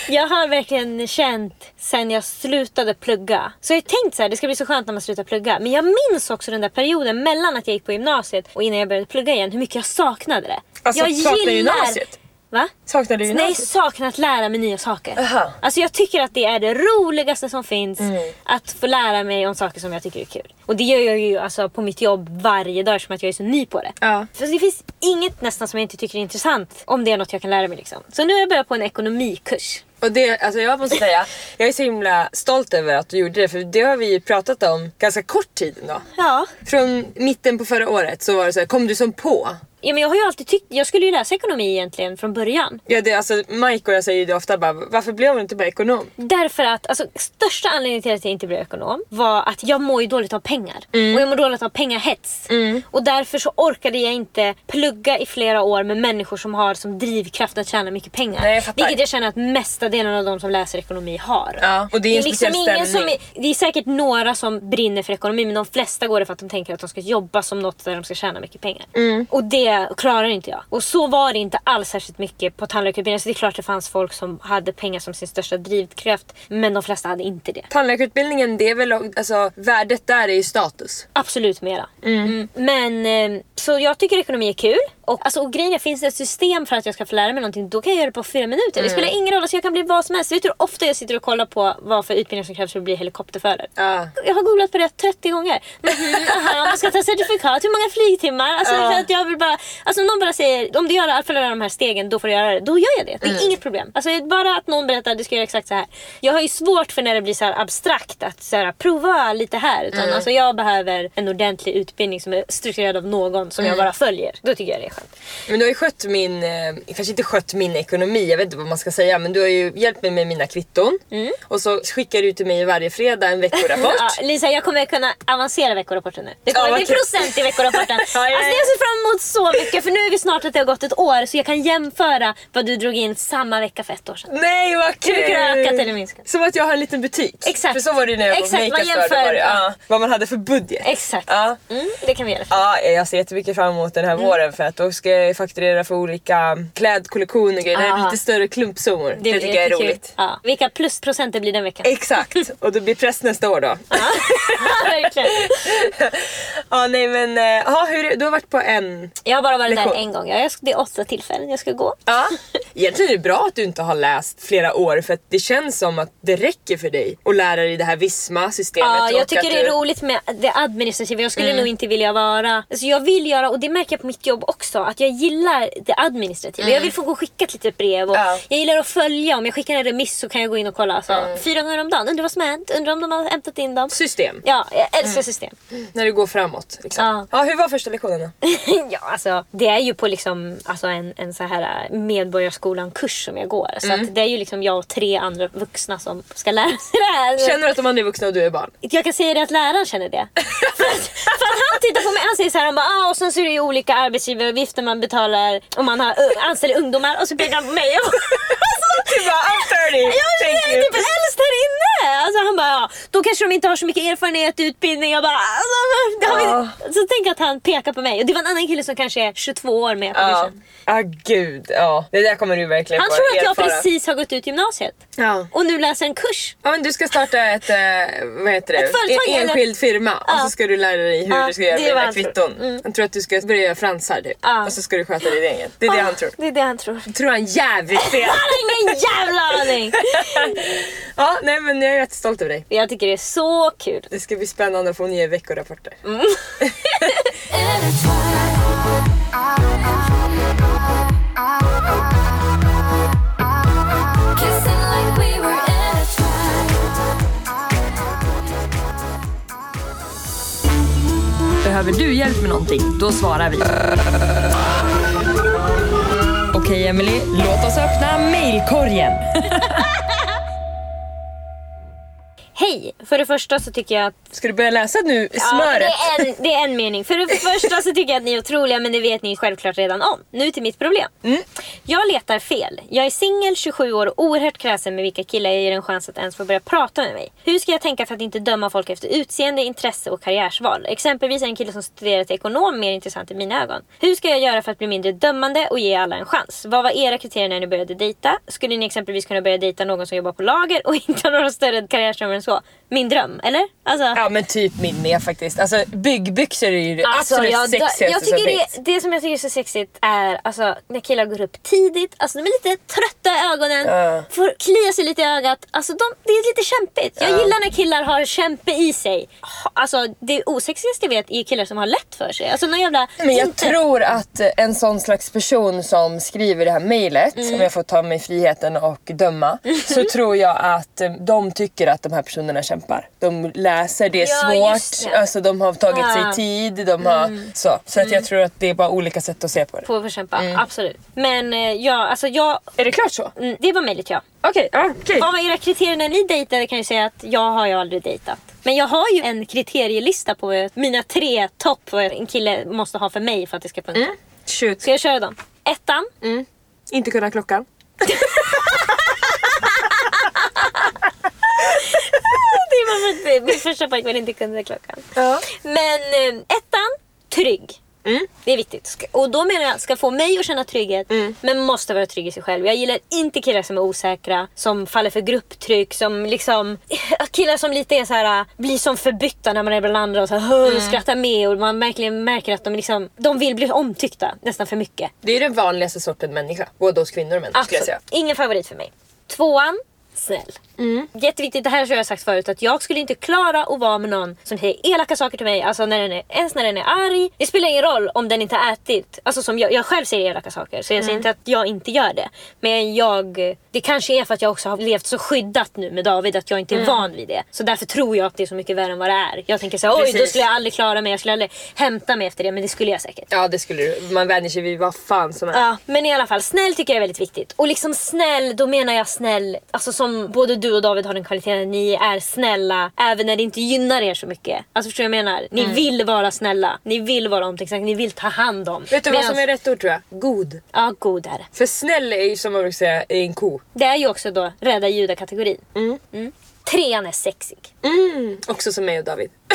Jag har verkligen känt sen jag slutade plugga. Så jag har tänkt så här, det ska bli så skönt när man slutar plugga. Men jag minns också den där perioden mellan att jag gick på gymnasiet och innan jag började plugga igen, hur mycket jag saknade det. Alltså, jag saknar gymnasiet? Va? Saknar du Nej, saknar att lära mig nya saker. Aha. Alltså jag tycker att det är det roligaste som finns. Mm. Att få lära mig om saker som jag tycker är kul. Och det gör jag ju alltså på mitt jobb varje dag som att jag är så ny på det. Ja. För det finns inget nästan som jag inte tycker är intressant om det är något jag kan lära mig. Liksom. Så nu har jag börjat på en ekonomikurs. Och det, alltså jag måste säga, jag är så himla stolt över att du gjorde det för det har vi ju pratat om ganska kort tid ändå. Ja. Från mitten på förra året så var det så här, kom du som på? Ja men jag har ju alltid tyckt, jag skulle ju läsa ekonomi egentligen från början. Ja, det, alltså, Mike och jag säger ju det ofta bara, varför blev du inte bara ekonom? Därför att alltså, största anledningen till att jag inte blev ekonom var att jag mår ju dåligt av pengar. Och jag mår dåligt av pengahets. Och därför så orkade jag inte plugga i flera år med människor som har som drivkraft att tjäna mycket pengar. Nej, jag. Vilket jag känner att mesta delen av de som läser ekonomi har. Ja, och det är en liksom speciell ingen som är, det är säkert några som brinner för ekonomi men de flesta går det för att de tänker att de ska jobba som något där de ska tjäna mycket pengar. Mm. Och det klarar inte jag. Och så var det inte alls särskilt mycket på tandläkarutbildningen. Så det är klart det fanns folk som hade pengar som sin största drivkraft men de flesta hade inte det. Tandläkarutbildningen, det är väl, alltså värdet där är ju status. Absolut mera. Mm. Men eh, så jag tycker ekonomi är kul. Och, alltså, och grejen finns det ett system för att jag ska få lära mig någonting då kan jag göra det på fyra minuter. Det spelar ingen roll, alltså, jag kan bli vad som helst. Vet du hur ofta jag sitter och kollar på vad för utbildning som krävs för att bli helikopterförare? Ja. Jag har googlat på det 30 gånger. Mhm, *laughs* aha, man ska ta certifikat, hur många flygtimmar? Alltså, för att jag vill bara, alltså, om någon bara säger om du gör alla de här stegen då får du göra det. Då gör jag det. Det är Mm. inget problem. Alltså, bara att någon berättar att du ska göra exakt så här. Jag har ju svårt för när det blir så abstrakt att så här, prova lite här. Utan, Mm. alltså, jag behöver en ordentlig utbildning som är strukturerad av någon som Mm. jag bara följer. Då tycker jag det skönt. Men du har ju skött min, eh, kanske inte skött min ekonomi, jag vet inte vad man ska säga, men du har ju hjälpt mig med mina kvitton. Och så skickar du till mig varje fredag en veckorapport. *laughs* Ja, Lisa, jag kommer kunna avancera veckorapporten nu. Det kommer bli kul. procent i veckorapporten. *laughs* Ja, ja, ja. Alltså, jag ser fram emot så mycket för nu är vi snart att det har gått ett år så jag kan jämföra vad du drog in samma vecka för ett år sedan. Nej vad kul! Hur mycket har ökat eller minskat? Som att jag har en liten butik. Exakt. För så var det när jag var Exakt, på man jämför, var ja, Vad man hade för budget. Exakt. Ja. Mm, det kan vi göra. Ja, jag ser jättemycket fram emot den här Mm. våren för att då ska fakturera för olika klädkollektioner och grejer. Det är Ah. lite större klumpsummor. Det, blir tycker jag är roligt. Ja. Vilka plusprocent det blir den veckan. Exakt, *laughs* och det blir press nästa år då. *laughs* Ja, verkligen. ja nej men, eh, ja, hur, du har varit på en... Jag har bara varit där Lektion. en gång. Jag, det är åtta tillfällen jag ska gå. Ja. *laughs* Egentligen är det bra att du inte har läst flera år för att det känns som att det räcker för dig att lära dig det här Visma-systemet. Ja, och jag tycker det är du- roligt med det administrativa. Jag skulle Mm. nog inte vilja vara... Alltså jag vill göra, och det märker jag på mitt jobb också, att jag gillar det administrativa. Jag vill få gå och skicka ett litet brev. Och Mm. Ja. Jag gillar att följa. Om jag skickar en remiss så kan jag gå in och kolla alltså, Mm. fyra gånger om dagen. Undrar vad som har hänt. Undrar om de har hämtat in dem. System. Ja, jag älskar Mm. system. När du går framåt. Liksom. Ja. Ja. hur var första lektionen då? *laughs* ja, alltså, det är ju på liksom, alltså en, en så här Medborgarskolan-kurs som jag går. Så Mm. att det är ju liksom jag och tre andra vuxna som ska lära sig det här. Känner du att de andra är vuxna och du är barn? Jag kan säga det att läraren känner det. *laughs* för, att, för att han tittar på mig han säger så här, han bara, ah, och sen så är det ju olika arbetsgivaravgifter man betalar om man har, uh, anställer ungdomar och så pekar han på mig. Du bara, I'm 30, Jag thank är you. typ äldst här inne! Alltså han bara, ja, då kanske de inte har så mycket erfarenhet, utbildning. Jag bara, vi... Så tänk att han pekar på mig. Och det var en annan kille som kanske är 22 år med på Ja, ah, gud. Ja. Det där kommer du verkligen Han tror att jag erfara. precis har gått ut gymnasiet. Ja. Och nu läser en kurs. Ja, men du ska starta ett, eh, vad heter det? Ett företag, en eller? enskild firma och Ja. så ska du lära dig hur Ja, du ska göra är tror. kvitton. Mm. Han tror att du ska börja göra fransar typ. Ja. Och så ska du sköta din egen. Det är det Ah, han tror. Det är det han tror. tror han jävligt fel. Han har ingen jävla aning! *laughs* ja, nej men jag är jättestolt över dig. Jag tycker det är så kul. Det ska bli spännande att få nya veckorapporter. Intertwined. Behöver du hjälp med någonting? Då svarar vi. Okej Emily, låt oss öppna mailkorgen. *laughs* Hej! För det första så tycker jag att Ska du börja läsa nu? Ja, Smöret? det, är en, det är en mening. För det första så tycker jag att ni är otroliga men det vet ni självklart redan om. Nu till mitt problem. Mm. Jag letar fel. Jag är singel, 27 år och oerhört kräsen med vilka killar jag ger en chans att ens få börja prata med mig. Hur ska jag tänka för att inte döma folk efter utseende, intresse och karriärsval? Exempelvis är en kille som studerar till ekonom mer intressant i mina ögon. Hur ska jag göra för att bli mindre dömande och ge alla en chans? Vad var era kriterier när ni började dejta? Skulle ni exempelvis kunna börja dejta någon som jobbar på lager och *laughs* inte har några större karriärsdrömmar än så? Min dröm, eller? Alltså, Ja men typ min med faktiskt. Alltså byggbyxor är ju det Alltså, absolut jag, sexigaste jag tycker som det, finns. det som jag tycker är så sexigt är alltså, när killar går upp tidigt, alltså de är lite trötta i ögonen, Ja. får klia sig lite i ögat. Alltså de, det är lite kämpigt. Jag gillar när killar har kämpe i sig. Alltså det osexigaste jag vet är killar som har lätt för sig. Alltså någon jävla... Men jag inte- tror att en sån slags person som skriver det här mejlet, Mm. om jag får ta mig friheten och döma, så tror jag att de tycker att de här personerna kämpar. De läser, det är Ja, svårt, det. alltså de har tagit Ah. sig tid, de har så. Så att jag tror att det är bara olika sätt att se på det. På att kämpa, Mm. absolut. Men eh, ja, alltså jag... Är det klart så? mm, Det var möjligt ja. Okej, ja okej. Vad var era kriterier när ni dejtade kan jag säga att jag har ju aldrig dejtat. Men jag har ju en kriterielista på mina tre topp vad en kille måste ha för mig för att det ska funka. Shoot. Ska jag köra dem? Ettan. Inte kunna klockan. *laughs* *laughs* Det var min första pojkvän inte kunde klockan. Ja. Men eh, ettan, trygg. Mm. Det är viktigt. Och då menar jag, ska få mig att känna trygghet Mm. men måste vara trygg i sig själv. Jag gillar inte killar som är osäkra, som faller för grupptryck, som liksom... Killar som lite är så här, blir som förbytta när man är bland andra och så här, Mm. skrattar med och man verkligen märker att de liksom, de vill bli omtyckta nästan för mycket. Det är den vanligaste sorten människa, både hos kvinnor och män säga. ingen favorit för mig. Tvåan, snäll. Mm. Jätteviktigt, det här har jag sagt förut, att jag skulle inte klara att vara med någon som säger elaka saker till mig. Alltså när den är, ens när den är arg. Det spelar ingen roll om den inte har ätit. Alltså som jag, jag själv säger elaka saker, så jag Mm. säger inte att jag inte gör det. Men jag, det kanske är för att jag också har levt så skyddat nu med David att jag inte är Mm. van vid det. Så därför tror jag att det är så mycket värre än vad det är. Jag tänker så här, oj då skulle jag aldrig klara mig, jag skulle aldrig hämta mig efter det. Men det skulle jag säkert. Ja det skulle du. Man vänjer sig vid vad fan som helst. Ja, men i alla fall snäll tycker jag är väldigt viktigt. Och liksom snäll, då menar jag snäll, alltså som både du och David har den kvaliteten, ni är snälla även när det inte gynnar er så mycket. Alltså förstår du vad jag menar? Ni vill vara snälla, ni vill vara omtänksamma, ni vill ta hand om. Vet du vad som är rätt ord tror jag? God. Ja, god är det. För snäll är ju som man brukar säga en ko. Det är ju också då rädda judakategorin. Mm. Mm. Trean är sexig. Mm. Också som mig och David. *laughs*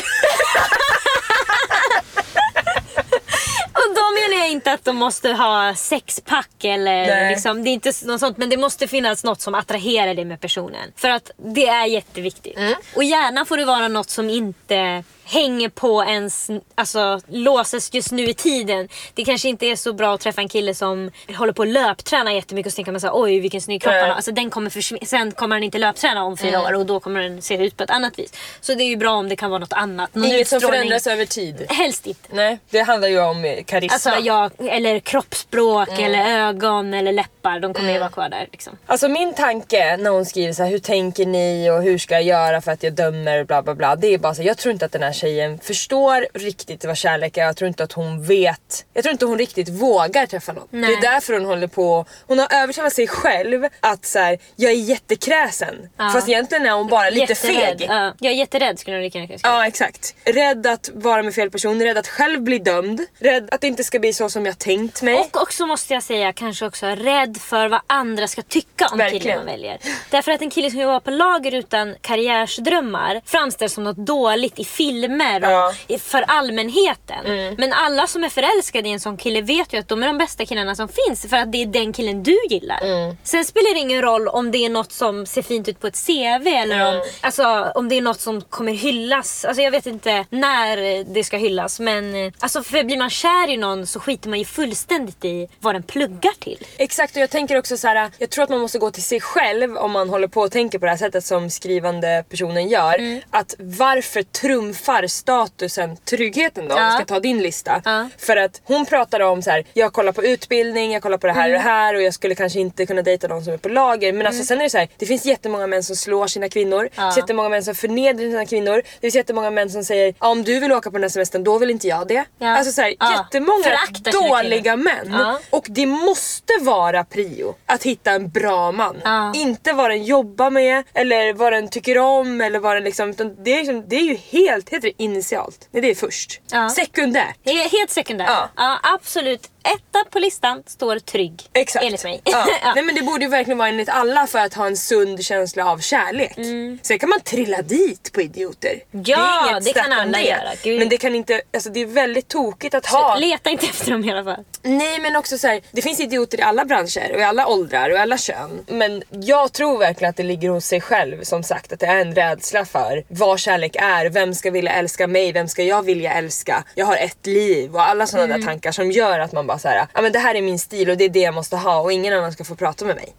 Och då menar jag inte att de måste ha sexpack eller Nej. liksom, det är inte något sånt. Men det måste finnas något som attraherar dig med personen. För att det är jätteviktigt. Mm. Och gärna får det vara något som inte hänger på ens, alltså låses just nu i tiden. Det kanske inte är så bra att träffa en kille som håller på att löpträna jättemycket och så tänker man såhär oj vilken snygg kropp han har. Alltså den kommer försvinna. Sen kommer han inte löpträna om fyra år och då kommer den se ut på ett annat vis. Så det är ju bra om det kan vara något annat. Någon Inget som utstrålning. förändras över tid. Helst inte. Nej, det handlar ju om eh, karisma. Alltså ja, eller kroppsspråk Mm. eller ögon eller läppar. De kommer ju vara kvar där liksom. Alltså min tanke när hon skriver så här, hur tänker ni och hur ska jag göra för att jag dömer bla bla bla. Det är bara så, jag tror inte att den här tjejen förstår riktigt vad kärlek är. Jag tror inte att hon vet. Jag tror inte hon riktigt vågar träffa någon. Nej. Det är därför hon håller på. Hon har övertalat sig själv att så här, jag är jättekräsen. Ja. Fast egentligen är hon bara lite Jätterädd. feg. Ja, jag är jätterädd skulle jag lika gärna kunna. Ja exakt. Rädd att vara med fel person, rädd att själv bli dömd. Rädd att det inte ska bli så som jag tänkt mig. Och också måste jag säga kanske också rädd för vad andra ska tycka om Verkligen. killen man väljer. Därför att en kille som jobbar på lager utan karriärsdrömmar framställs som något dåligt i filmer och Ja. för allmänheten. Mm. Men alla som är förälskade i en sån kille vet ju att de är de bästa killarna som finns för att det är den killen du gillar. Mm. Sen spelar det ingen roll om det är något som ser fint ut på ett CV eller om, Mm. alltså, om det är något som kommer hyllas. Alltså, jag vet inte när det ska hyllas men eh, alltså, för blir man kär i någon så skiter man ju fullständigt i vad den pluggar till. Exakt och jag tänker också så här. jag tror att man måste gå till sig själv om man håller på och tänker på det här sättet som skrivande personen gör. Att varför trumfar tappar statusen, tryggheten då, om vi ska ta din lista. För att hon pratar om så här: jag kollar på utbildning, jag kollar på det här och Mm. det här och jag skulle kanske inte kunna dejta någon som är på lager. Men alltså sen är det så här, det finns jättemånga män som slår sina kvinnor, det finns jättemånga män som förnedrar sina kvinnor, det finns jättemånga män som säger om du vill åka på den här semestern då vill inte jag det. Alltså så här, jättemånga Föraktar dåliga män. Och det måste vara prio att hitta en bra man. Inte vad den jobbar med eller vad den tycker om eller vad den liksom, det, är liksom det är ju helt, heter det initialt? Nej det är först. Ja. Sekundärt. Helt sekundärt. Ja. Ja. absolut. Etta på listan står trygg. Exakt. Enligt mig. Ja. *laughs* Ja. Nej men det borde ju verkligen vara enligt alla för att ha en sund känsla av kärlek. Sen kan man trilla dit på idioter. det Ja, inget det kan alla det. göra. Gud. Men det kan inte, alltså det är väldigt tokigt att ha. Leta inte efter dem i alla fall. Nej men också så här, det finns idioter i alla branscher och i alla åldrar och i alla kön. Men jag tror verkligen att det ligger hos sig själv som sagt att det är en rädsla för vad kärlek är, vem ska vilja älska mig, vem ska jag vilja älska, jag har ett liv och alla sådana Mm. där tankar som gör att man bara såhär, ja men det här är min stil och det är det jag måste ha och ingen annan ska få prata med mig.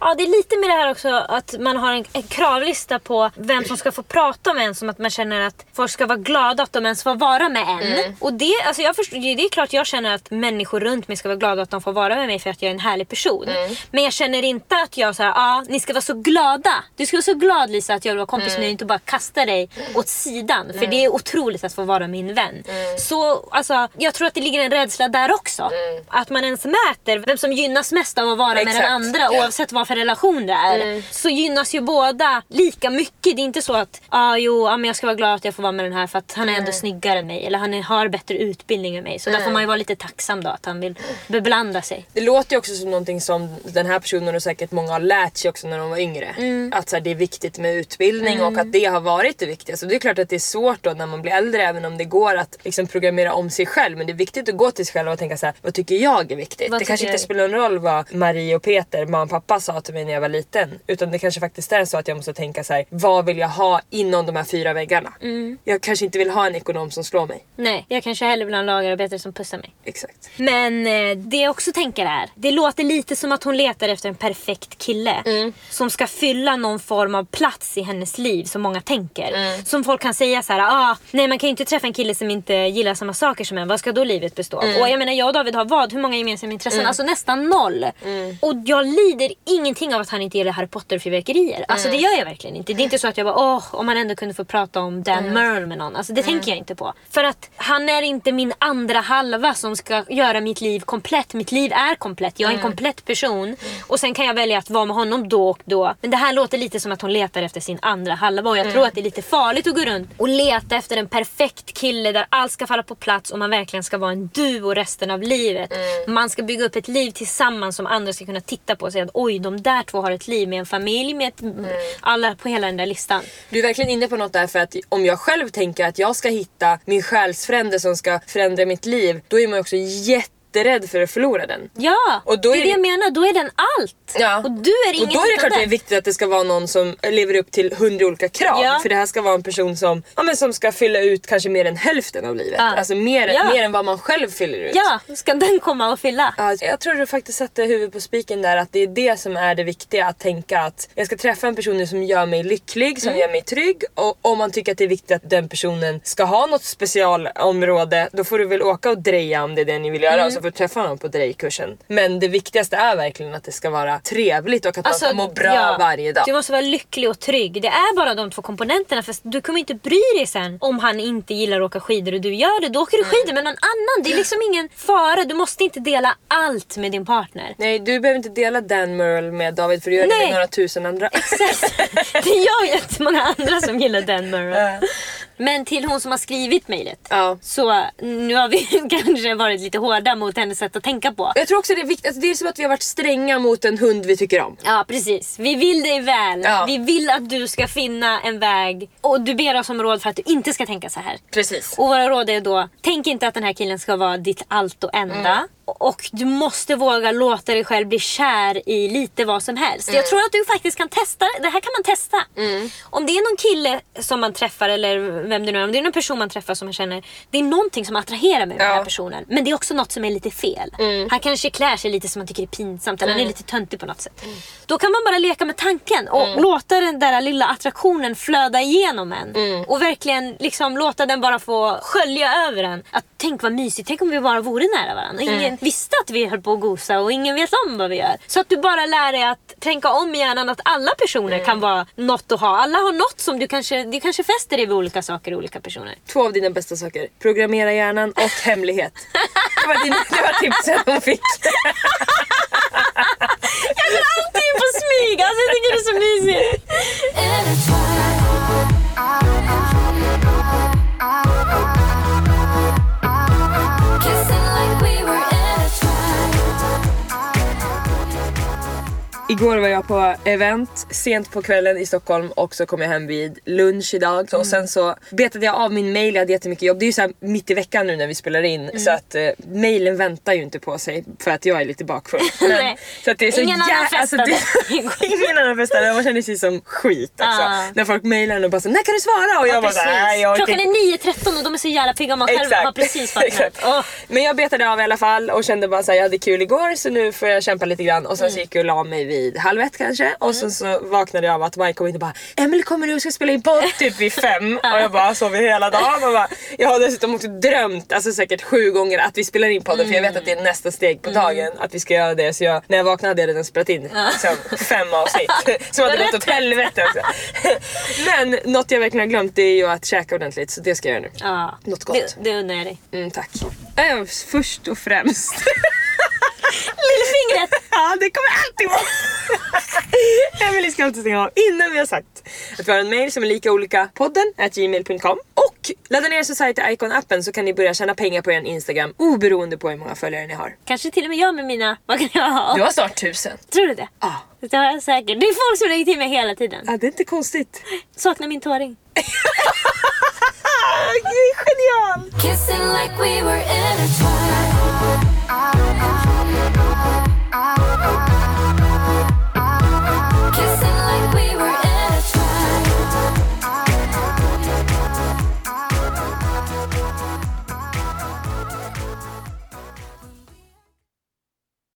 Ja, det är lite med det här också att man har en, en kravlista på vem som ska få prata med en. Som att man känner att folk ska vara glada att de ens får vara med en. Och det, alltså jag förstår, det är klart jag känner att människor runt mig ska vara glada att de får vara med mig för att jag är en härlig person. Men jag känner inte att jag säger ja ni ska vara så glada. Du ska vara så glad Lisa att jag vill vara kompis med dig inte bara kasta dig åt sidan. För det är otroligt att få vara min vän. Så alltså, jag tror att det ligger en rädsla där också. Att man ens mäter vem som gynnas mest av att vara med den Exakt. andra Ja. oavsett vad för relation det är. Så gynnas ju båda lika mycket. Det är inte så att ah, jo, ah, men jag ska vara glad att jag får vara med den här för att han är ändå snyggare än mig. Eller han är, har bättre utbildning än mig. Så där får man ju vara lite tacksam då att han vill beblanda sig. Det låter ju också som någonting som den här personen och säkert många har lärt sig också när de var yngre. Mm. Att så här, det är viktigt med utbildning och att det har varit det viktiga. Så det är klart att det är svårt då när man blir äldre även om det går att liksom programmera om sig själv. Men det är viktigt att gå till sig själv och tänka så här: vad tycker jag är viktigt? Vad det kanske inte spelar någon roll vad Marie och Peter, mamma och pappa sa till mig när jag var liten. Utan det kanske faktiskt är så att jag måste tänka så här: vad vill jag ha inom de här fyra väggarna? Mm. Jag kanske inte vill ha en ekonom som slår mig. Nej, jag kanske hellre vill ha en lagarbetare som pussar mig. Exakt. Men eh, det jag också tänker är, det låter lite som att hon letar efter en perfekt kille. Som ska fylla någon form av plats i hennes liv som många tänker. Som folk kan säga så här, ah, nej man kan ju inte träffa en kille som inte gillar samma saker som en. Vad ska då livet bestå av? Och jag menar jag och David har vad? Hur många gemensamma intressen? Alltså nästan noll. Och jag lider ingenting av att han inte gillar Harry Potter och fyrverkerier. Alltså det gör jag verkligen inte. Det är inte så att jag bara, åh om man ändå kunde få prata om Dan Merle med någon. Alltså det tänker jag inte på. För att han är inte min andra halva som ska göra mitt liv komplett. Mitt liv är komplett. Jag är en komplett person. Och sen kan jag välja att vara med honom då och då. Men det här låter lite som att hon letar efter sin andra halva. Och jag tror att det är lite farligt att gå runt och leta efter en perfekt kille där allt ska falla på plats och man verkligen ska vara en duo resten av livet. Man ska bygga upp ett liv tillsammans som andra ska kunna titta på och säga att oj, de där två har ett liv med en familj, med ett, alla på hela den där listan. Du är verkligen inne på något där för att om jag själv tänker att jag ska hitta min själsfrände som ska förändra mitt liv, då är man också jätterädd för att förlora den. Ja, Och då det är det jag menar. Då är den allt. Ja. Och du är Och inget då är det klart att det är viktigt att det ska vara någon som lever upp till hundra olika krav. Ja. För det här ska vara en person som, ja, men som ska fylla ut kanske mer än hälften av livet. Ja. Alltså mer, Ja. mer än vad man själv fyller ut. Ja, ska den komma och fylla? Ja, jag tror du faktiskt satte huvudet på spiken där att det är det som är det viktiga att tänka att jag ska träffa en person som gör mig lycklig, som Mm. gör mig trygg och om man tycker att det är viktigt att den personen ska ha något specialområde då får du väl åka och dreja om det är det ni vill göra Mm. och så får du träffa honom på drejkursen. Men det viktigaste är verkligen att det ska vara trevligt och att man ska må bra Alltså, ja, varje dag. Du måste vara lycklig och trygg. Det är bara de två komponenterna. För du kommer inte bry dig sen om han inte gillar att åka skidor och du gör det. Då åker du skidor med någon annan. Det är liksom ingen fara. Du måste inte dela allt med din partner. Nej du behöver inte dela Dan Merle med David för du gör det Nej. med några tusen andra. Exakt. *laughs* Det är jag och jättemånga andra som gillar den Murray. Men till hon som har skrivit mejlet. Ja. Så nu har vi *laughs* kanske varit lite hårda mot hennes sätt att tänka på. Jag tror också det är viktigt, alltså, det är som att vi har varit stränga mot en hund vi tycker om. Ja precis. Vi vill dig väl. Ja. Vi vill att du ska finna en väg. Och du ber oss om råd för att du inte ska tänka så här. Precis. Och våra råd är då, tänk inte att den här killen ska vara ditt allt och enda. Och du måste våga låta dig själv bli kär i lite vad som helst. Mm. Jag tror att du faktiskt kan testa. Det här kan man testa. Om det är någon kille som man träffar eller vem det nu är. Om det är någon person man träffar som man känner. Det är någonting som attraherar med den Ja. här personen. Men det är också något som är lite fel. Han kanske klär sig lite som man tycker är pinsamt. Eller han är lite töntig på något sätt. Då kan man bara leka med tanken. Och låta den där lilla attraktionen flöda igenom en. Och verkligen liksom låta den bara få skölja över en. Att tänk vad mysigt. Tänk om vi bara vore nära varandra. Ingen visste att vi höll på att gosa och ingen vet om vad vi gör. Så att du bara lär dig att tänka om i hjärnan att alla personer kan vara något att ha. Alla har något som du kanske, du kanske fäster dig vid olika saker i olika personer. Två av dina bästa saker. Programmera hjärnan och *laughs* hemlighet. Det var, din, det var tipsen hon fick. Jag går alltid in på smyg, alltså jag tycker det är så mysigt. Igår var jag på event sent på kvällen i Stockholm och så kom jag hem vid lunch idag. Och sen så betade jag av min mail, jag hade jättemycket jobb. Det är ju så här mitt i veckan nu när vi spelar in så att eh, mailen väntar ju inte på sig för att jag är lite bakfull. *laughs* Men- så att det är så Ingen annan festade. det, *laughs* Ingen annan festade, man känner sig som skit alltså. Ah. När folk mailar och bara så, när kan du svara? Och jag bara så, nej jag Klockan inte." är 9.13 och de är så jävla pigga och man själv har precis *laughs* vaknat. Åh. Men jag betade av i alla fall och kände bara såhär, jag hade kul igår så nu får jag kämpa lite grann. Och sen så gick jag och la mig vid halv ett kanske. Och sen så vaknade jag av att Mike kom in och bara Emelie kommer du och ska spela in podd typ vid fem. *laughs* och jag bara sov hela dagen. Och bara, jag har dessutom också drömt, alltså säkert sju gånger att vi spelar in podden för jag vet att det är nästa steg på dagen att vi ska göra det. Så jag, när jag vaknade hade jag redan spelat in liksom, fem avsnitt. *laughs* *laughs* Som hade gått åt helvete också. Men något jag verkligen har glömt det är ju att käka ordentligt så det ska jag göra nu. Ja. Något gott. Det, det undrar jag dig. Mm, tack. Äh, först och främst. Lillfingret! *laughs* ja, det kommer alltid vara. *laughs* Emelie ska alltid stänga av innan vi har sagt att vi har en mail som är lika olika podden at gmail.com och ladda ner Society Icon appen så kan ni börja tjäna pengar på er Instagram oberoende på hur många följare ni har. Kanske till och med jag med mina. Vad kan jag ha? Du har snart tusen. Tror du det? Ja. Det har jag säkert. Det är folk som lägger till mig hela tiden. Ja, det är inte konstigt. Saknar min tåring. Ah, *laughs* det är genial! Kissing like we were intertwined. I